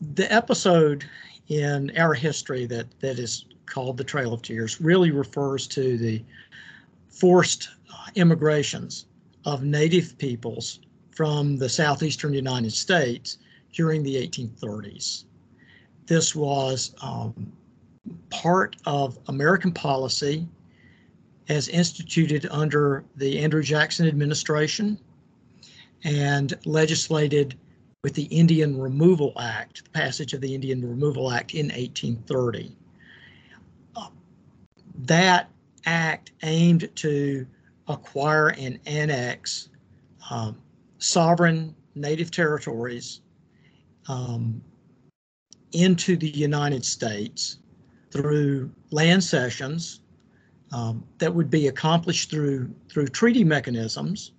the episode in our history that that is called the Trail of Tears really refers to the forced uh, immigrations of native peoples from the southeastern United States during the 1830s. This was um, part of American policy as instituted under the Andrew Jackson administration and legislated with the Indian Removal Act, the passage of the Indian Removal Act in 1830. Uh, that act aimed to acquire and annex um, sovereign native territories um, into the United States through land cessions um, that would be accomplished through through treaty mechanisms,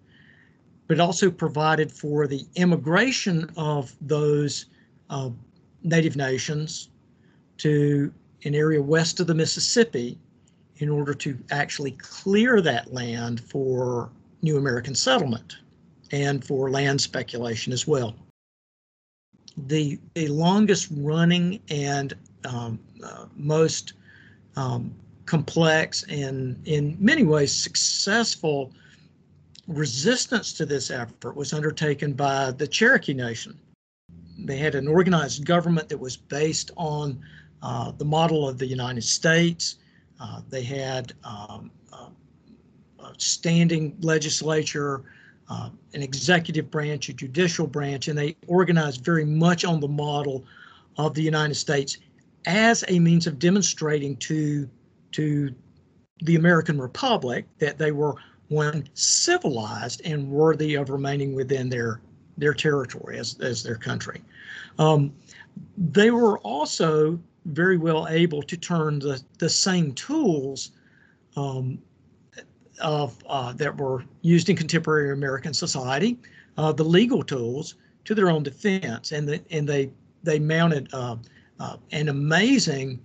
but also provided for the immigration of those uh, native nations to an area west of the Mississippi in order to actually clear that land for new American settlement and for land speculation as well. The, the longest running and um, uh, most um, complex and in many ways successful resistance to this effort was undertaken by the Cherokee Nation. They had an organized government that was based on uh, the model of the United States. Uh, they had um, a standing legislature, uh, an executive branch, a judicial branch, and they organized very much on the model of the United States as a means of demonstrating to to the American Republic that they were one civilized and worthy of remaining within their their territory as, as their country. Um, they were also very well able to turn the, the same tools um, of uh, that were used in contemporary American society, uh, the legal tools, to their own defense, and the, and they they mounted uh, uh an amazing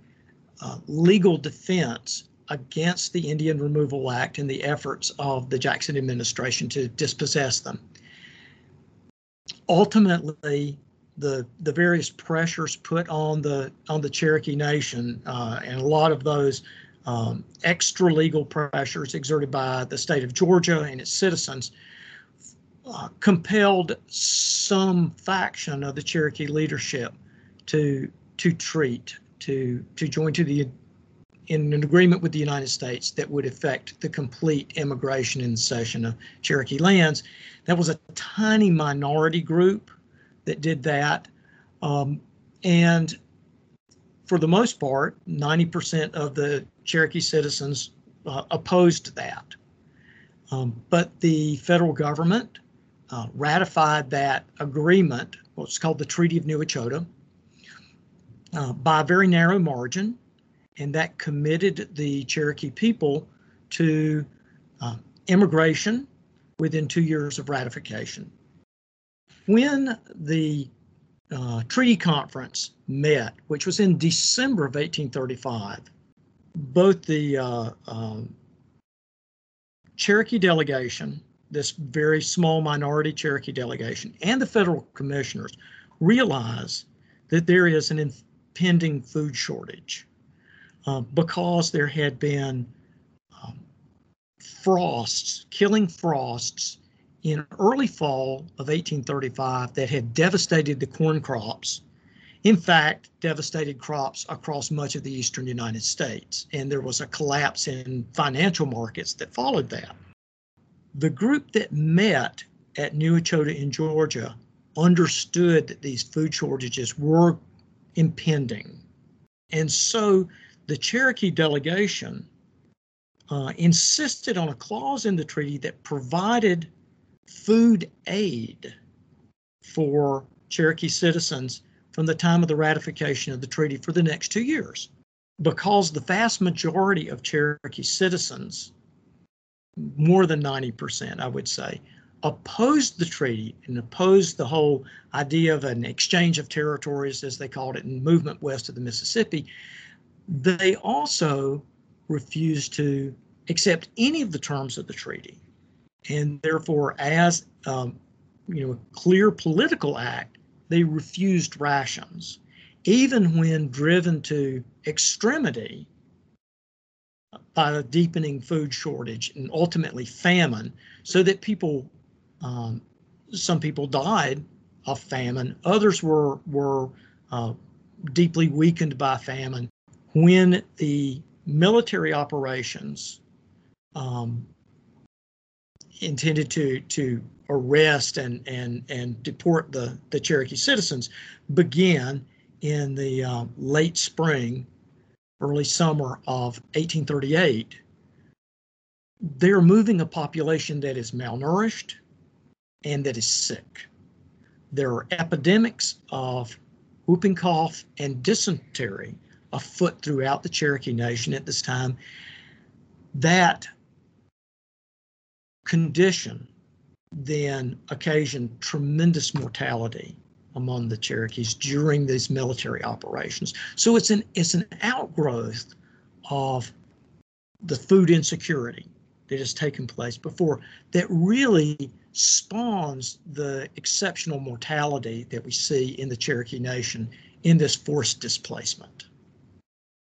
uh, legal defense against the Indian Removal Act and the efforts of the Jackson administration to dispossess them. Ultimately, the the various pressures put on the on the Cherokee Nation uh, and a lot of those um, extra legal pressures exerted by the state of Georgia and its citizens uh, compelled some faction of the Cherokee leadership to to treat to to join to the in an agreement with the United States that would affect the complete immigration and cession of Cherokee lands. That was a tiny minority group that did that. Um, and for the most part, 90% of the Cherokee citizens uh, opposed that. Um, but the federal government uh, ratified that agreement, what's called the Treaty of New Echota, uh, by a very narrow margin, and that committed the Cherokee people to uh, immigration within two years of ratification. When the uh, treaty conference met, which was in December of 1835, both the uh, um, Cherokee delegation, this very small minority Cherokee delegation, and the federal commissioners realized that there is an impending food shortage uh, because there had been um, frosts, killing frosts in early fall of 1835 that had devastated the corn crops. In fact, devastated crops across much of the eastern United States. And there was a collapse in financial markets that followed that. The group that met at New Echota in Georgia understood that these food shortages were impending. And so the Cherokee delegation uh, insisted on a clause in the treaty that provided food aid for Cherokee citizens from the time of the ratification of the treaty for the next two years. Because the vast majority of Cherokee citizens, more than 90%, I would say, opposed the treaty and opposed the whole idea of an exchange of territories, as they called it, in movement west of the Mississippi, they also refused to accept any of the terms of the treaty. And therefore, as um, you know, a clear political act, they refused rations, even when driven to extremity by a deepening food shortage and ultimately famine, so that people, um, some people died of famine, others were were uh, deeply weakened by famine. When the military operations um, intended to to arrest and and and deport the the Cherokee citizens began in the uh, late spring, early summer of 1838. They're moving a population that is malnourished and that is sick. There are epidemics of whooping cough and dysentery afoot throughout the Cherokee Nation at this time. That condition then occasioned tremendous mortality among the Cherokees during these military operations. So it's an it's an outgrowth of the food insecurity that has taken place before that really spawns the exceptional mortality that we see in the Cherokee Nation in this forced displacement.